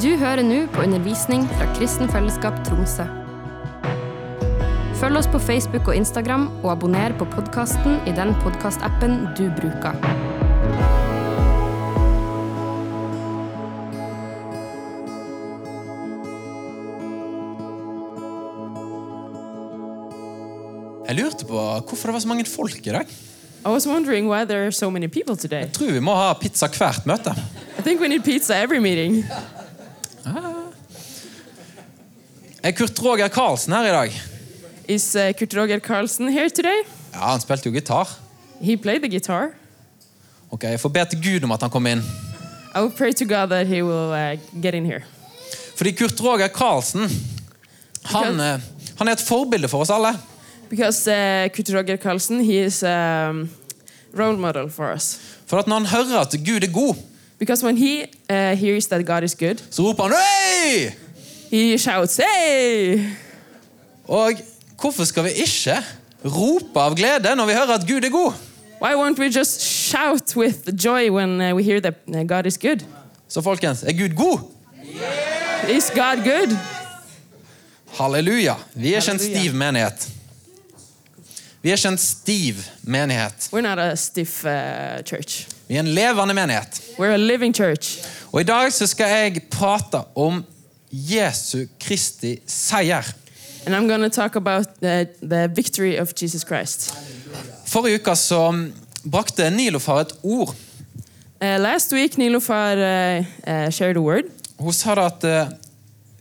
Du hører nå på undervisning fra Kristen Fellesskap Tromsø. Følg oss på Facebook og Instagram, og abonner på podkasten i den podkastappen du bruker. Jeg lurte på hvorfor det var så mange folk i dag. I was wondering why there are so many people today. Jeg tror vi må ha pizza hvert møte. I think we need pizza every meeting. Er Kurt Roger Karlsen her i dag? Is uh, Kurt Roger Karlsen here today? Ja, Han spilte jo gitar. He played the guitar. Ok, Jeg får be til Gud om at han kommer inn. I will pray to God that he will uh, get in here. Fordi Kurt Roger Karlsen han, uh, han er et forbilde for oss alle. Because Kurt Roger Karlsen he is a um, role model for us. For at når han hører at Gud er god, Because when he hears that God is good, så roper han Hei! He shouts, Hey! Og hvorfor skal vi ikke rope av glede når vi hører at Gud er god? Why won't we just shout with joy when uh, we hear that uh, God is good? Så folkens, er Gud god? Is God good? Halleluja. Vi er ikke en stiv menighet. Vi er ikke en stiv menighet. We're not a stiff uh, church. Vi er en levende menighet. We're a living church. Og I dag så skal jeg prate om Jesu Kristi seier. And I'm going to talk about the, the victory of Jesus Christ. Forrige uke så brakte Nilofar et ord. Uh, last week, Nilofar uh, uh, shared a word. Hun sa da at uh,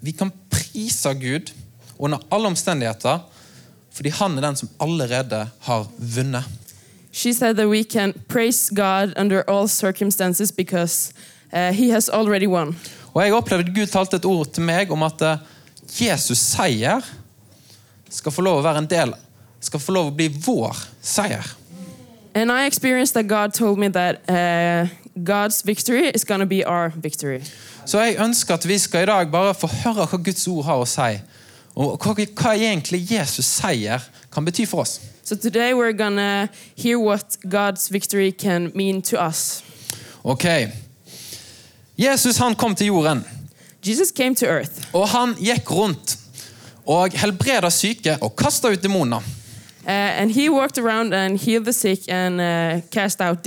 vi kan prise Gud under alle omstendigheter fordi han er den som allerede har vunnet. She said that we can praise God under all circumstances because uh, He has already won. Og jeg opplevde Gud talte et ord til meg om at eh, Jesus seier skal få lov å være en del skal få lov å bli vår seier. And I experienced that God told me that uh, God's victory is going to be our victory. Så jeg ønsker at vi skal i dag bare få høre hva Guds ord har å si. Og hva, hva egentlig Jesus seier kan bety for oss. So today we're going to hear what God's victory can mean to us. Ok. Jesus han kom til jorden, Jesus came to earth og han gikk rundt og helbreda syke og kasta ut demoner. and He and the sick and cast out.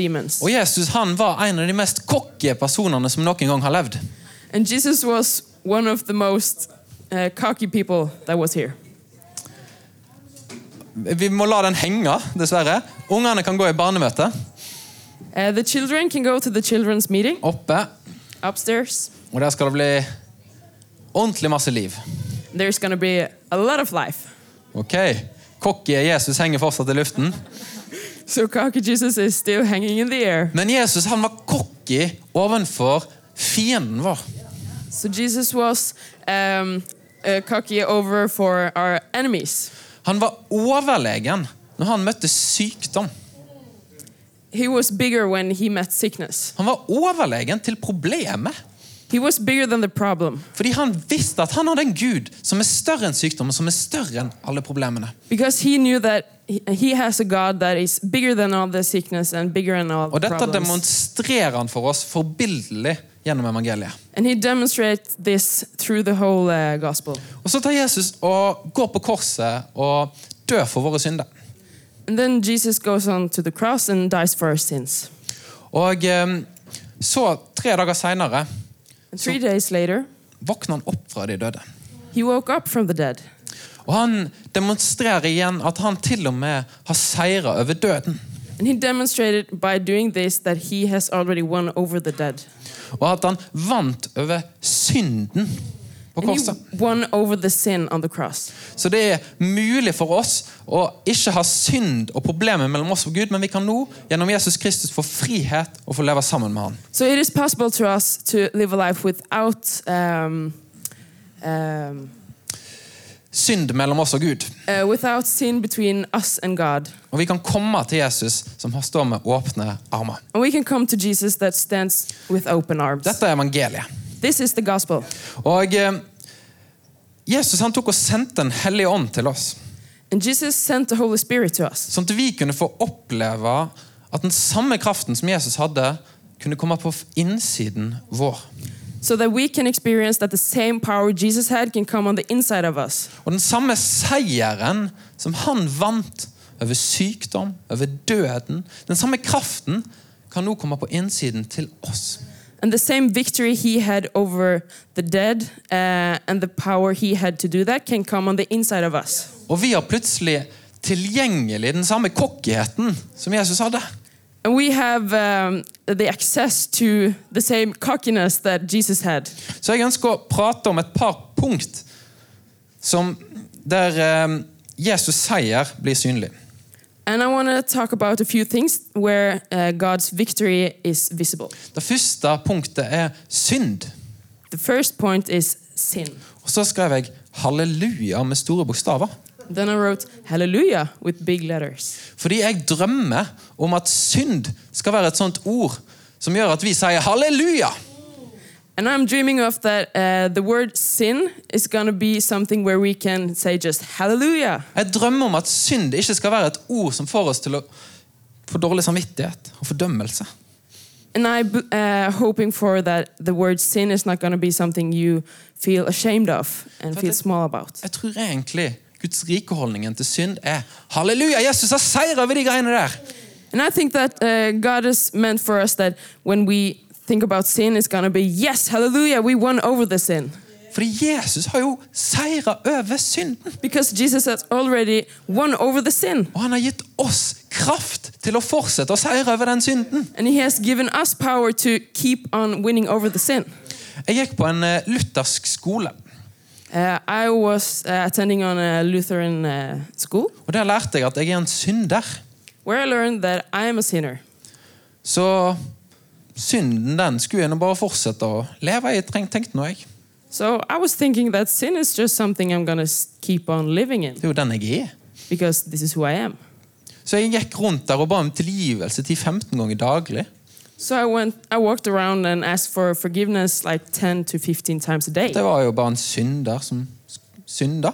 Og Jesus han var en av de mest cocky personene som noen gang har levd. And Jesus was one of the most uh, cocky people that was here. Vi må la den henge, dessverre. Ungene kan gå i barnemøte Uh, the children can go to the children's meeting oppe, upstairs. og der skal det bli ordentlig masse liv. There's gonna be a lot of life. Ok, Cocky Jesus henger fortsatt i luften. So cocky Jesus is still hanging in the air. Men Jesus han var cocky ovenfor fienden vår. So Jesus was um, uh, cocky over for our enemies. Han var overlegen når han møtte sykdom. He was bigger when he met sickness. Han var overlegen til problemet. He was bigger than the problem Fordi han visste at han hadde en gud som er større enn sykdom og som er større enn alle problemene. because he knew that he, has a God that is bigger than all the sickness and bigger than all Og dette problems. demonstrerer han for oss forbildelig gjennom evangeliet. And he demonstrates this through the whole uh, gospel. Og Så tar Jesus og går på korset og dør for våre synder. And then Jesus goes on to the cross and dies for our sins. Og um, så, tre dager seinere, våkner han opp fra de døde. he woke up from the dead. Og han demonstrerer igjen at han til og med har seira over døden. And he demonstrated by doing this that he has already won over the dead. Og at han vant over synden på korset. won over the sin on the cross. Så det er mulig for oss å ikke ha synd og problemer mellom oss og Gud, men vi kan nå gjennom Jesus Kristus få frihet og få leve sammen med Han. So it is possible to us to live a life without um, um, Synd mellom oss og Gud. uh, without sin between us and God. Og vi kan komme til Jesus som står med åpne armer. And we can come to Jesus that stands with open arms. Dette er evangeliet. This is the gospel. Og eh, Jesus han tok og sendte en hellig ånd til oss. And Jesus sent the Holy Spirit to us Sånn at vi kunne få oppleve at den samme kraften som Jesus hadde, kunne komme på innsiden vår. so that we can experience that the same power Jesus had can come on the inside of us. Og den samme seieren som han vant over sykdom, over døden, den samme kraften kan nå komme på innsiden til oss. And the same victory he had over the dead uh, and the power he had to do that can come on the inside of us. Og vi har plutselig tilgjengelig den samme kokkigheten som Jesus hadde. And we have um, the access to the same cockiness that Jesus had. Så jeg ønsker å prate om et par punkt som, der um, Jesus seier blir synlig. And I want to talk about a few things where uh, God's victory is visible. Det første punktet er synd. The first point is sin. Og så skrev jeg halleluja med store bokstaver. Then I wrote hallelujah with big letters. Fordi jeg drømmer om at synd skal være et sånt ord som gjør at vi sier halleluja. And I'm dreaming of that uh, the word sin is going to be something where we can say just hallelujah. Jeg drømmer om at synd ikke skal være et ord som får oss til å få dårlig samvittighet og fordømmelse. And I'm uh, hoping for that the word sin is not going to be something you feel ashamed of and feel small about. Jeg tror egentlig Guds rike-holdningen til synd er halleluja, Jesus har seier over de greiene der. And I think that uh, God is meant for us that when we think about sin, it's going to be yes, hallelujah, we won over the sin. Fordi Jesus har jo seira over synden. Because Jesus has already won over the sin. Og han har gitt oss kraft til å fortsette å seire over den synden. And he has given us power to keep on winning over the sin. Jeg gikk på en uh, luthersk skole, Uh, I was uh, attending on a Lutheran uh, school og der lærte jeg at jeg er en synder. where I learned that I am a sinner. Så synden den skulle jeg nå bare fortsette å leve i, tenkte nå jeg. So I was thinking that sin is just something I'm gonna keep on living in Det er jo den jeg er. because this is who I am. Så jeg gikk rundt der og ba om tilgivelse 10-15 ganger daglig. So I went, I walked around and asked for forgiveness like 10 to 15 times a day. Det var jo bare en synder som synda.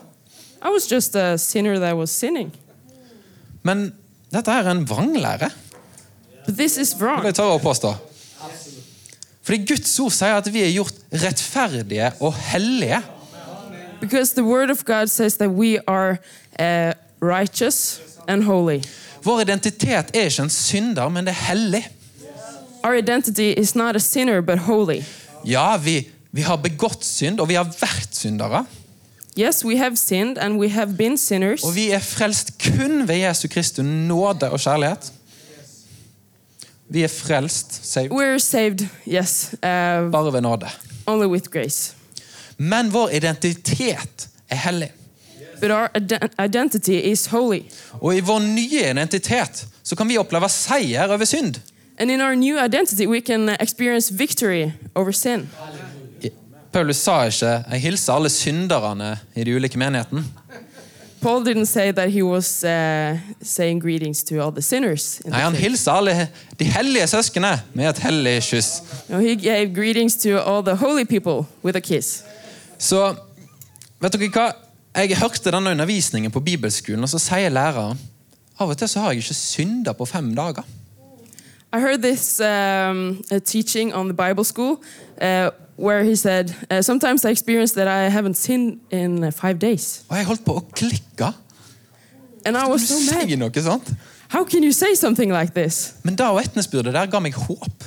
I was just a sinner that was sinning. Men dette er en vranglære. But this is wrong. Det tar jeg å påstå. Fordi Guds ord sier at vi er gjort rettferdige og hellige. because the Word of God says that we are uh, righteous and holy. Vår identitet er ikke en synder, men det er hellig. Our identity is not a sinner but holy. Ja, vi, vi har begått synd, og vi har vært syndere. Yes, we have sinned and we have been sinners, Og vi er frelst kun ved Jesu Kristi nåde og kjærlighet. Vi er frelst saved, we're saved, yes, uh, bare ved nåde. only with grace. Men vår identitet er hellig. But our identity is holy. Og i vår nye identitet så kan vi oppleve seier over synd. And in our new identity, we can experience victory over sin. Paulus sa ikke 'jeg hilser alle synderne i de ulike menighetene'. Paul didn't say that he was uh, saying greetings to all the sinners. In Nei, the Han hilsa alle de hellige søskene med et hellig kyss. No, he gave greetings to all the holy people with a kiss. Så vet dere hva? Jeg hørte denne undervisningen på bibelskolen, og så sier læreren av og til så har jeg ikke synda på fem dager. I heard this um, teaching on the Bible school uh, where he said, uh, Sometimes I experience that I haven't sinned in uh, five days. Og jeg holdt på å klikke. And I was so mad. noe sånt. How can you say something like this? Men vitnesbyrdet der ga meg håp.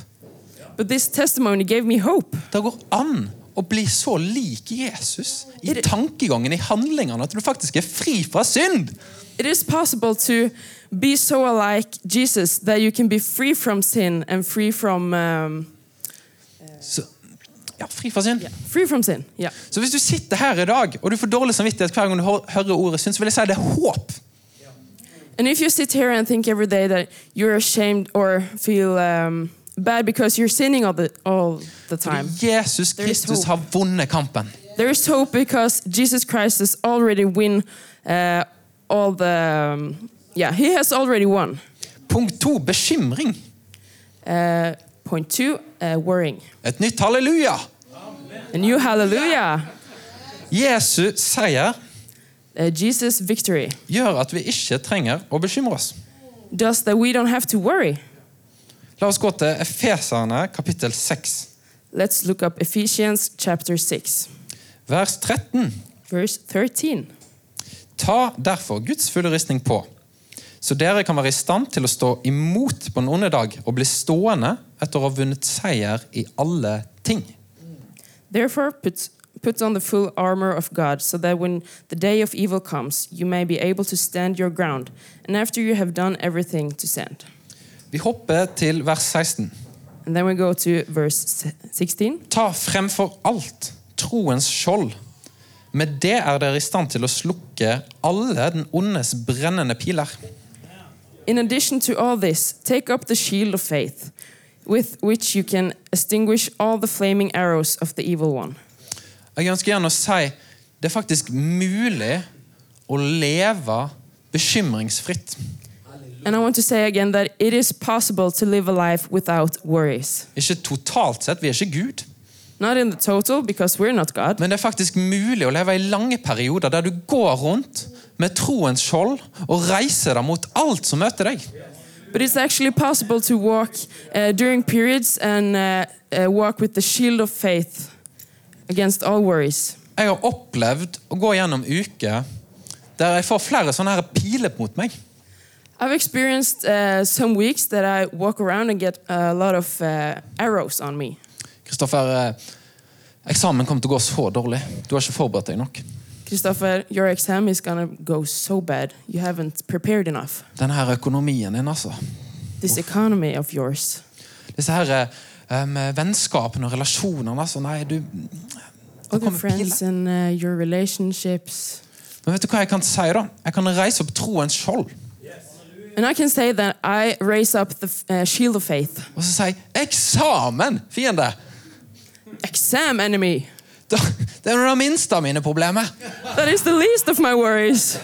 But this testimony gave me hope. Det går an å bli så lik Jesus i it, tankegangen, i handlingene, at du faktisk er fri fra synd. It is possible to be so alike Jesus that you can be free from sin and free from um, Så, ja, fri fra synd. yeah, free from sin. Yeah. Så hvis du sitter her i dag og du får dårlig samvittighet hver gang du hører ordet synd, så vil jeg si det er håp. And if you sit here and think every day that you're ashamed or feel um, bad because you're sinning all the all the time, Jesus Kristus har vunnet kampen. there is hope because Jesus Christ has already win uh, all the um, yeah he has already won. Punkt to bekymring. Uh, point two, uh, worrying. Et nytt halleluja. A new hallelujah. Jesu seier Uh, Jesus' victory gjør at vi ikke trenger å bekymre oss. does that we don't have to worry. La oss gå til Efeserne kapittel 6. Let's look up Ephesians chapter 6, Vers 13. verse 13. Ta derfor Guds fulle ristning på, så dere kan være i stand til å stå imot på den onde dag og bli stående etter å ha vunnet seier i alle ting. Therefore, put, put on the full armor of God, so that when the day of evil comes, you may be able to stand your ground, and after you have done everything, to stand. Vi hopper til vers 16. And then we go to verse 16. Ta fremfor alt troens skjold. Med det er dere i stand til å slukke alle den ondes brennende piler. In addition to all this, take up the shield of faith, with which you can extinguish all the flaming arrows of the evil one. Jeg ønsker gjerne å si det er faktisk mulig å leve bekymringsfritt. And I want to say again that it is possible to live a life without worries. Ikke totalt sett, vi er ikke Gud. Not in the total, because we're not God, Men det er faktisk mulig å leve i lange perioder der du går rundt med troens skjold og reiser deg mot alt som møter deg. But it's actually possible to walk uh, during periods and uh, uh, walk with the shield of faith against all worries. Jeg har opplevd å gå gjennom uker der jeg får flere sånne her piler mot meg. I've experienced uh, some weeks that I walk around and get a lot of uh, arrows on me. Kristoffer, eh, eksamen kommer til å gå så dårlig. Du har ikke forberedt deg nok. Christopher, your exam is gonna go so bad. You haven't prepared enough. Denne her økonomien din, altså. This economy of yours. Disse her um, em, vennskapene og relasjonene. altså. Nei, du Other friends and uh, your relationships. Men vet du hva jeg kan si, da? Jeg kan reise opp troens skjold And I can say that I raise up the uh, shield of faith. og så si 'eksamen, fiende'! Exam enemy. Da- Det er det minste av mine problemer. That is the least of my worries.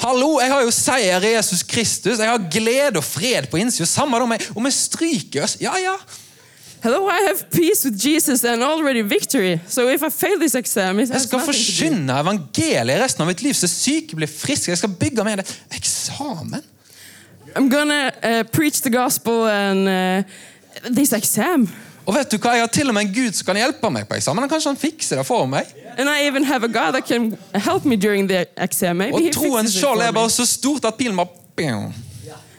Hallo, jeg har jo seier i Jesus Kristus. Jeg har glede og fred på innsida. Samme om jeg, om jeg stryker oss. Ja, ja. Hello, I have peace with Jesus and already victory. So if I fail this exam, it Jeg has skal nothing to do. forkynne evangeliet resten av mitt liv, så syke blir friske. Jeg skal bygge med det. Eksamen? I'm gonna uh, preach the gospel and uh, this exam. Og vet du hva, Jeg har til og med en Gud som kan hjelpe meg på eksamen. Kanskje han fikser det for meg? And I even have a God that can help me during the exam. Maybe Og troens skjold er bare så stort at pilen bare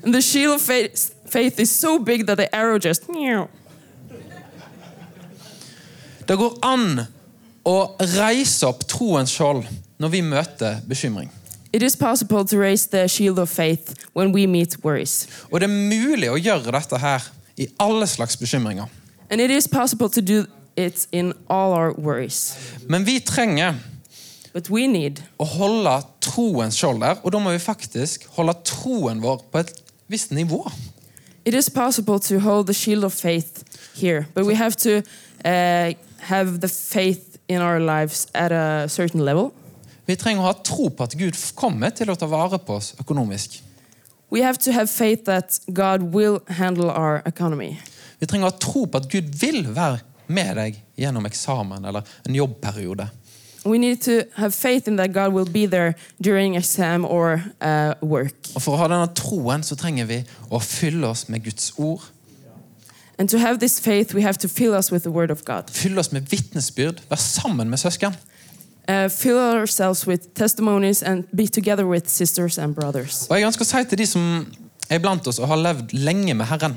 And the shield of faith, faith is so big that the arrow just. Det går an å reise opp troens skjold når vi møter bekymring. It is possible to raise the shield of faith when we meet worries. Og det er mulig å gjøre dette her i alle slags bekymringer. And it is possible to do it in all our worries. Men vi trenger But we need å holde troens skjold der, og da må vi faktisk holde troen vår på et visst nivå. It is possible to hold the shield of faith here, but we have to uh, have the faith in our lives at a certain level. Vi trenger å ha tro på at Gud kommer til å ta vare på oss økonomisk. We have to have faith that God will handle our economy. Vi trenger å ha tro på at Gud vil være med deg gjennom eksamen eller en jobbperiode. We need to have faith in that God will be there during exam or uh, work. Og For å ha denne troen så trenger vi å fylle oss med Guds ord. And to have this faith, we have to fill us with the Word of God. Fylle oss med vitnesbyrd. Være sammen med søsken. Uh, fill ourselves with testimonies and be together with sisters and brothers. Og Jeg ønsker å si til de som er blant oss og har levd lenge med Herren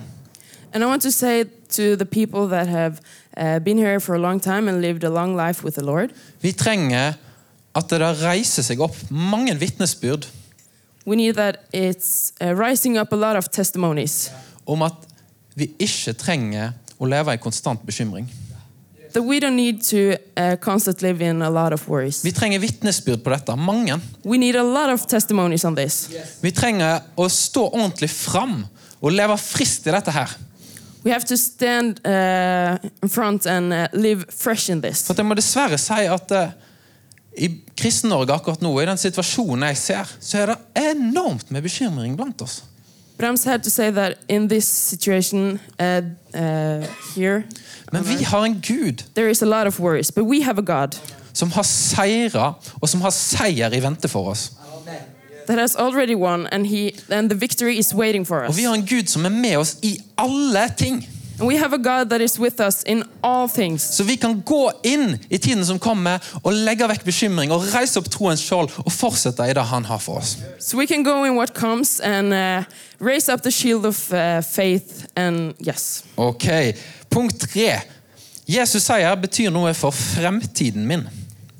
And I want to say to the people that have uh, been here for a long time and lived a long life with the Lord, Vi trenger at det reiser seg opp mange vitnesbyrd we need that it's uh, rising up a lot of testimonies. om at vi ikke trenger å leve i konstant bekymring. That we don't need to uh, constantly live in a lot of worries. Vi trenger vitnesbyrd på dette. Mange. We need a lot of testimonies on this. Vi trenger å stå ordentlig fram og leve friskt i dette her. We have to stand uh, in front and uh, live fresh in this. For jeg må dessverre si at uh, i Kristen-Norge akkurat nå, i den situasjonen jeg ser, så er det enormt med bekymring blant oss. But I'm sad to say that in this situation uh, uh, here, Men vi har en Gud there is a lot of worries. But we have a God som har seira, og som har seier i vente for oss. That has already won, and he and the victory is waiting for Og vi har en Gud som er med oss i alle ting. And we have a God that is with us in all things. Så vi kan gå inn i tiden som kommer, og legge vekk bekymring og reise opp troens skjold og fortsette i det han har for oss. So we can go in what comes and uh, raise up the shield of uh, faith and yes. Ok, Punkt tre. Jesus seier betyr noe for fremtiden min.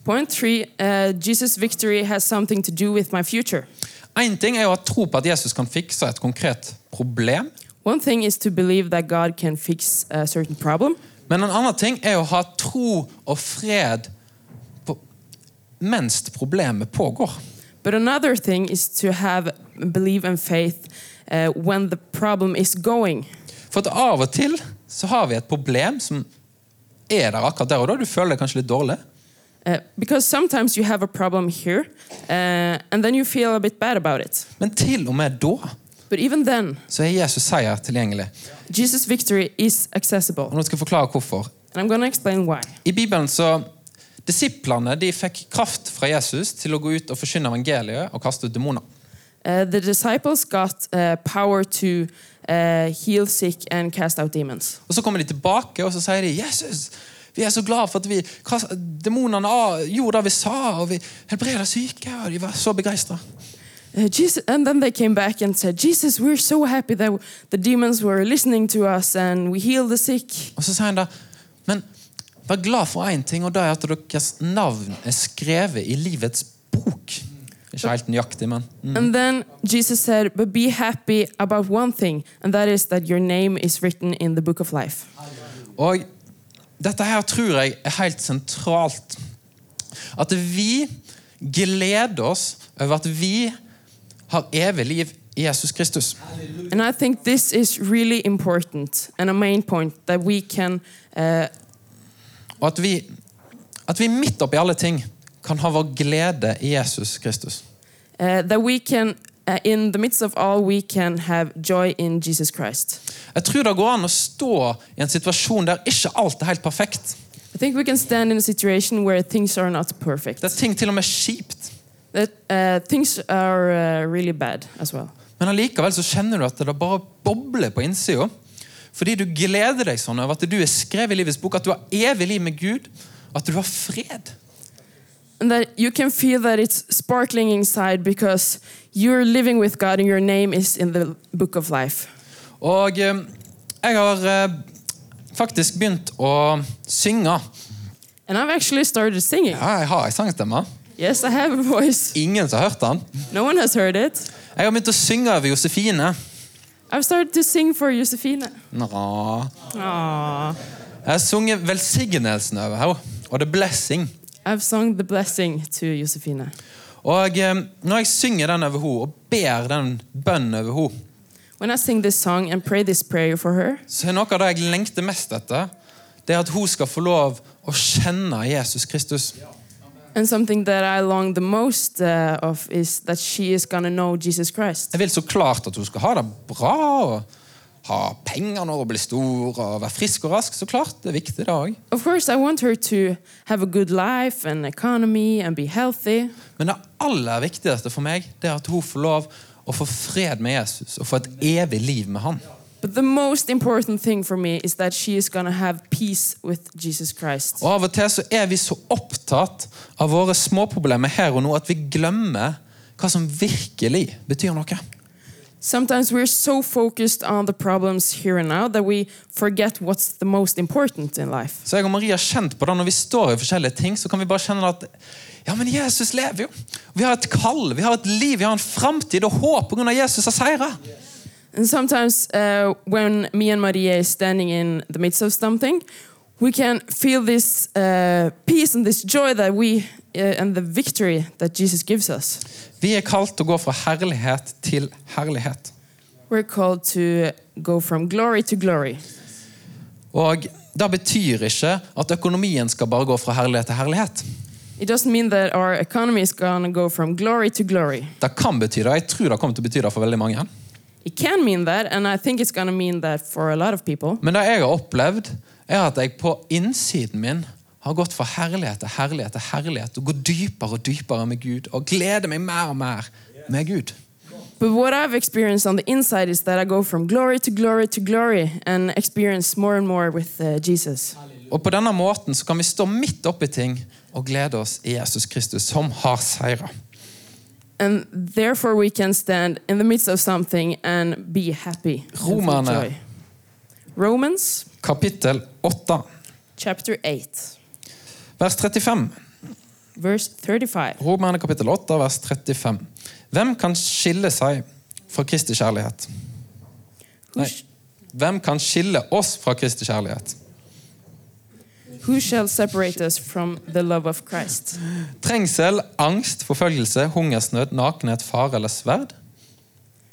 Point three uh, Jesus' victory has something to do with my future. Én ting er å ha tro på at Jesus kan fikse et konkret problem. One thing is to believe that God can fix a certain problem. Men en annen ting er å ha tro og fred på, mens problemet pågår. But another thing is to have belief and faith uh, when the problem is going. For at av og til så har vi et problem som er der akkurat der og da. Du føler deg kanskje litt dårlig. Because sometimes you have a problem here, uh, and then you feel a bit bad about it. Men til og med da But even then, så er Jesus seier tilgjengelig. Jesus' victory is accessible. Og nå skal jeg forklare hvorfor. And I'm going to explain why. I Bibelen så Disiplene de fikk kraft fra Jesus til å gå ut og forkynne evangeliet og kaste ut demoner. Uh, the disciples got uh, power to uh, heal sick and cast out demons. Og Så kommer de tilbake og så sier de, Jesus, vi er så glad for at vi, demonene gjorde det vi sa, og vi helbreda syke. og De var så begeistra. Uh, Jesus, and then they came back and said, Jesus, we're so happy that the demons were listening to us and we healed the sick. Og så sier han da, men vær glad for én ting, og det er at deres navn er skrevet i livets bok. Ikke helt nøyaktig, men mm. And then Jesus said, But be happy about one thing, and that is that your name is written in the book of life. Og dette her tror jeg er helt sentralt. At vi gleder oss over at vi har evig liv i Jesus Kristus. And I think this is really important and a main point that we can uh, Og at vi, at vi midt oppi alle ting kan ha vår glede i Jesus Kristus. uh, that we can in the midst of all we can have joy in Jesus Christ. Jeg tror det går an å stå i en situasjon der ikke alt er helt perfekt. I think we can stand in a situation where things are not perfect. Der ting til og med er kjipt. That uh, things are uh, really bad as well. Men allikevel så kjenner du at det bare bobler på innsida. Fordi du gleder deg sånn over at du er skrevet i livets bok, at du har evig liv med Gud, at du har fred. And that you can feel that it's sparkling inside because you're living with God and your name is in the book of life. Og eh, jeg har eh, faktisk begynt å synge. And I've actually started singing. Ja, jeg har ei sangstemme. Yes, I have a voice. Ingen som har hørt den. No one has heard it. Jeg har begynt å synge over Josefine. I've started to sing for Josefine. Nå. Aww. Jeg har sunget velsignelsen over henne, og the blessing. I've sung the blessing to Josefine. Og eh, når jeg synger den over henne, og ber den bønnen over henne, When I sing this song and pray this prayer for her, så er noe av det jeg lengter mest etter, det er at hun skal få lov å kjenne Jesus Kristus. and something that I long the most uh, of is that she is gonna know Jesus Christ. Jeg vil så klart at hun skal ha det bra, og ha penger når hun blir stor, og være frisk og rask. Så klart, det er viktig det òg. Of course, I want her to have a good life and economy and be healthy. Men det aller viktigste for meg det er at hun får lov å få fred med Jesus og få et evig liv med han. But the most important thing for me is that she is gonna have peace with Jesus Christ. Og Av og til så er vi så opptatt av våre småproblemer her og nå at vi glemmer hva som virkelig betyr noe. Sometimes we're so focused on the problems here and now that we forget what's the most important in life. Så jeg og Maria kjent på det Når vi står i forskjellige ting, så kan vi bare kjenne at ja, men Jesus lever jo. Vi har et kall, vi har et liv, vi har en framtid og håp pga. Jesus har seira. And sometimes uh, when me and Maria is standing in the midst of something, we can feel this uh, peace and this joy that we uh, and the victory that Jesus gives us. Vi er kalt til å gå fra herlighet til herlighet. We're called to go from glory to glory. Og Det betyr ikke at økonomien skal bare gå fra herlighet til herlighet. It doesn't mean that our economy is going to go from glory to glory. Det kan bety det. Jeg tror det kommer til å bety det for veldig mange. It can mean that, and I think it's going to mean that for a lot of people. Men det jeg har opplevd, er at jeg på innsiden min har gått fra herlighet til herlighet til herlighet og går dypere og dypere med Gud og gleder meg mer og mer med Gud. But what I've experienced on the inside is that I go from glory to glory to glory and experience more and more with uh, Jesus. Og på denne måten så kan vi stå midt oppi ting og glede oss i Jesus Kristus, som har seira. And therefore, we can stand in the midst of something and be happy. Romerne. Romans Kapittel 8, chapter 8, vers 35. verse 35. Romerne kapittel 8, vers 35. Hvem kan skille seg fra Kristi kjærlighet? Nei. Hvem kan skille oss fra Kristi kjærlighet? who shall separate us from the love of Christ? Trengsel, angst, forfølgelse, hungersnød, nakenhet, fare eller sverd?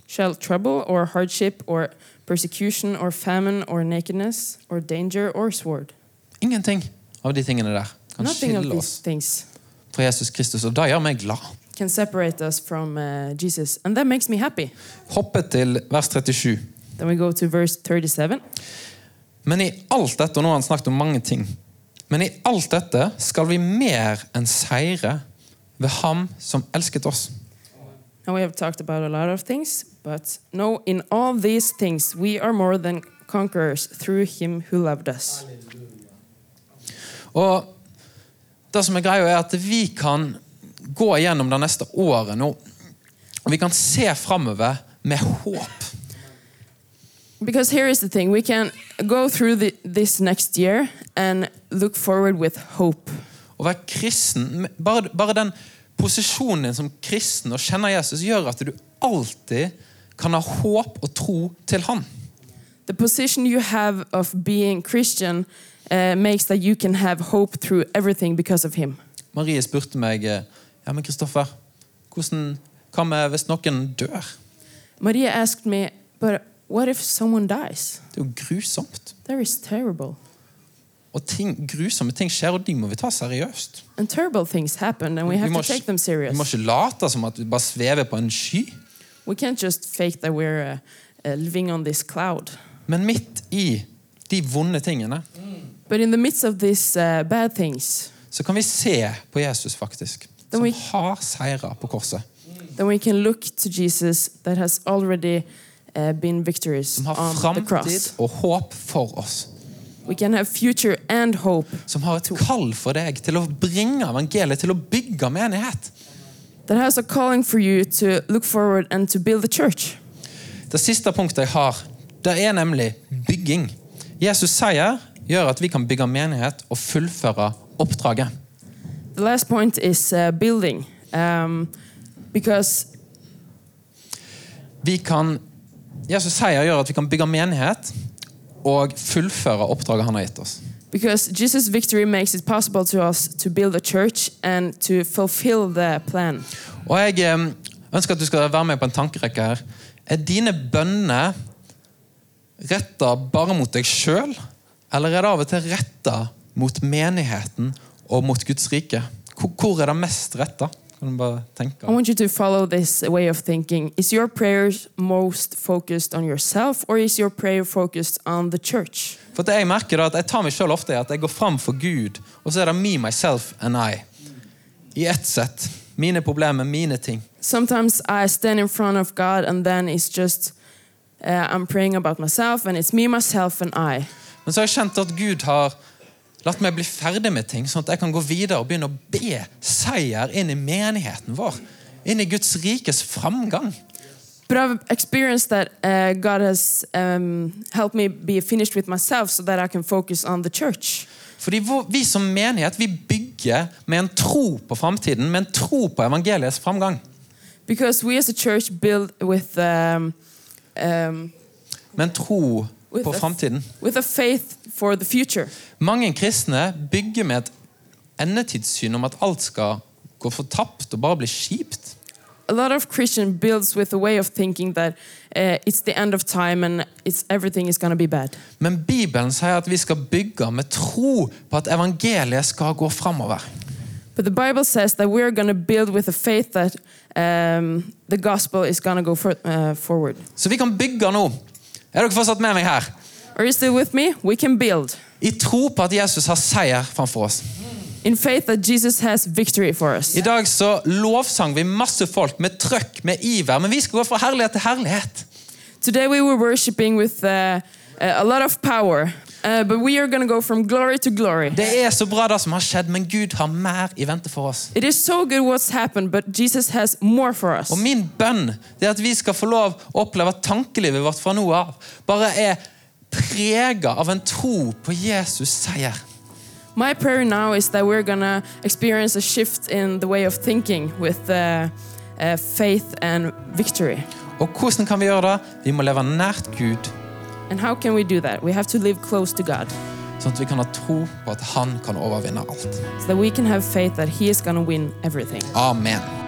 Shall trouble or hardship or persecution or famine or nakedness or danger or sword? Ingenting av de tingene der kan Nothing skille oss fra Jesus Kristus, og det gjør meg glad. can separate us from uh, Jesus. And that makes me happy. Hoppe til vers 37. Then we go to verse 37. Men i alt dette, og nå har han snakket om mange ting, men i alt dette skal vi mer enn seire ved ham som elsket oss. Now we have talked about a lot of things, but no, in all these things we are more than conquerors through him who loved us. Og det som er greia er at vi kan gå gjennom det neste året nå, og vi kan se framover med håp. Because here is the thing we can go through the, this next year and look forward with hope. Å være kristen, bare, bare den posisjonen din som kristen og kjenner Jesus, gjør at du alltid kan ha håp og tro til Han. The position you have of being Christian uh, makes that you can have hope through everything because of him. Marie spurte meg ja, men Kristoffer, hvordan, hva med hvis noen dør? Maria asked me, but what if someone dies? Det er jo grusomt. That is terrible. Og ting, grusomme ting skjer, og de må vi ta seriøst. And terrible things happen, and we Vi have må, to take ikke- serious. vi må ikke late som at vi bare svever på en sky. We can't just fake that we're uh, living on this cloud. Men midt i de vonde tingene, But in the midst of these uh, bad things, så kan vi se på Jesus faktisk. Som we, har seira på korset. then we can look to Jesus that has already uh, been victorious Som har on the framtid cross. og håp for oss. We can have future and hope Som har et kall for deg til å bringe evangeliet, til å bygge menighet. that has a calling for you to look forward and to build the church. Det siste punktet jeg har, det er nemlig bygging. Jesus seier gjør at vi kan bygge menighet og fullføre oppdraget. The last point is uh, building. Um, because Vi kan, Jesus sier gjør at vi kan bygge menighet og fullføre oppdraget han har gitt oss. because Jesus' victory makes it possible to us to build a church and to fulfill the plan. Og jeg eh, ønsker at du skal være med på en tankerekke her. Er dine bønner retta bare mot deg sjøl, eller er det av og til retta mot menigheten og mot Guds rike? Hvor, er det mest retta? Kan du bare tenke? I want you to follow this way of thinking. Is your prayer most focused on yourself or is your prayer focused on the church? For jeg merker da at jeg tar meg selv ofte i at jeg går fram for Gud, og så er det me, myself and I. I ett sett. Mine problemer, mine ting. Sometimes I stand in front of God and then it's just uh, I'm praying about myself and it's me, myself, and I. Men så har jeg kjent at Gud har latt meg bli ferdig med ting, sånn at jeg kan gå videre og begynne å be seier inn i menigheten vår. Inn i Guds rikes framgang. But I've experienced that uh, God has um, helped me be finished with myself so that I can focus on the church. Fordi vi som menighet vi bygger med en tro på framtiden, med en tro på evangeliets framgang. Because we as a church build with, um, um, Med en tro på framtiden. with a faith for the future. Mange kristne bygger med et endetidssyn om at alt skal gå fortapt og bare bli kjipt. A lot of Christian builds with a way of thinking that uh, it's the end of time and it's everything is going to be bad. Men Bibelen sier at vi skal bygge med tro på at evangeliet skal gå framover. But the Bible says that we're going to build with a faith that um, the gospel is going to go for, uh, forward. Så vi kan bygge nå. Er dere fortsatt med meg her? Are you still with me? We can build I tro på at Jesus har seier framfor oss. in faith that Jesus has victory for us. I dag så lovsang vi masse folk med trøkk, med iver, men vi skal gå fra herlighet til herlighet. Today we were worshiping with uh, a lot of power, uh, but we are going to go from glory to glory. Det er så bra det som har skjedd, men Gud har mer i vente for oss. It is so good what's happened, but Jesus has more for us. Og min bønn det er at vi skal få lov å oppleve at tankelivet vårt fra nå av bare er prega av en tro på Jesus seier. My prayer now is that we're going to experience a shift in the way of thinking with uh, uh, faith and victory. Og hvordan kan vi gjøre det? Vi må leve nært Gud, And how can we do that? We have to live close to God sånn at vi kan ha tro på at Han kan overvinne alt. so that we can have faith that He is going to win everything. Amen.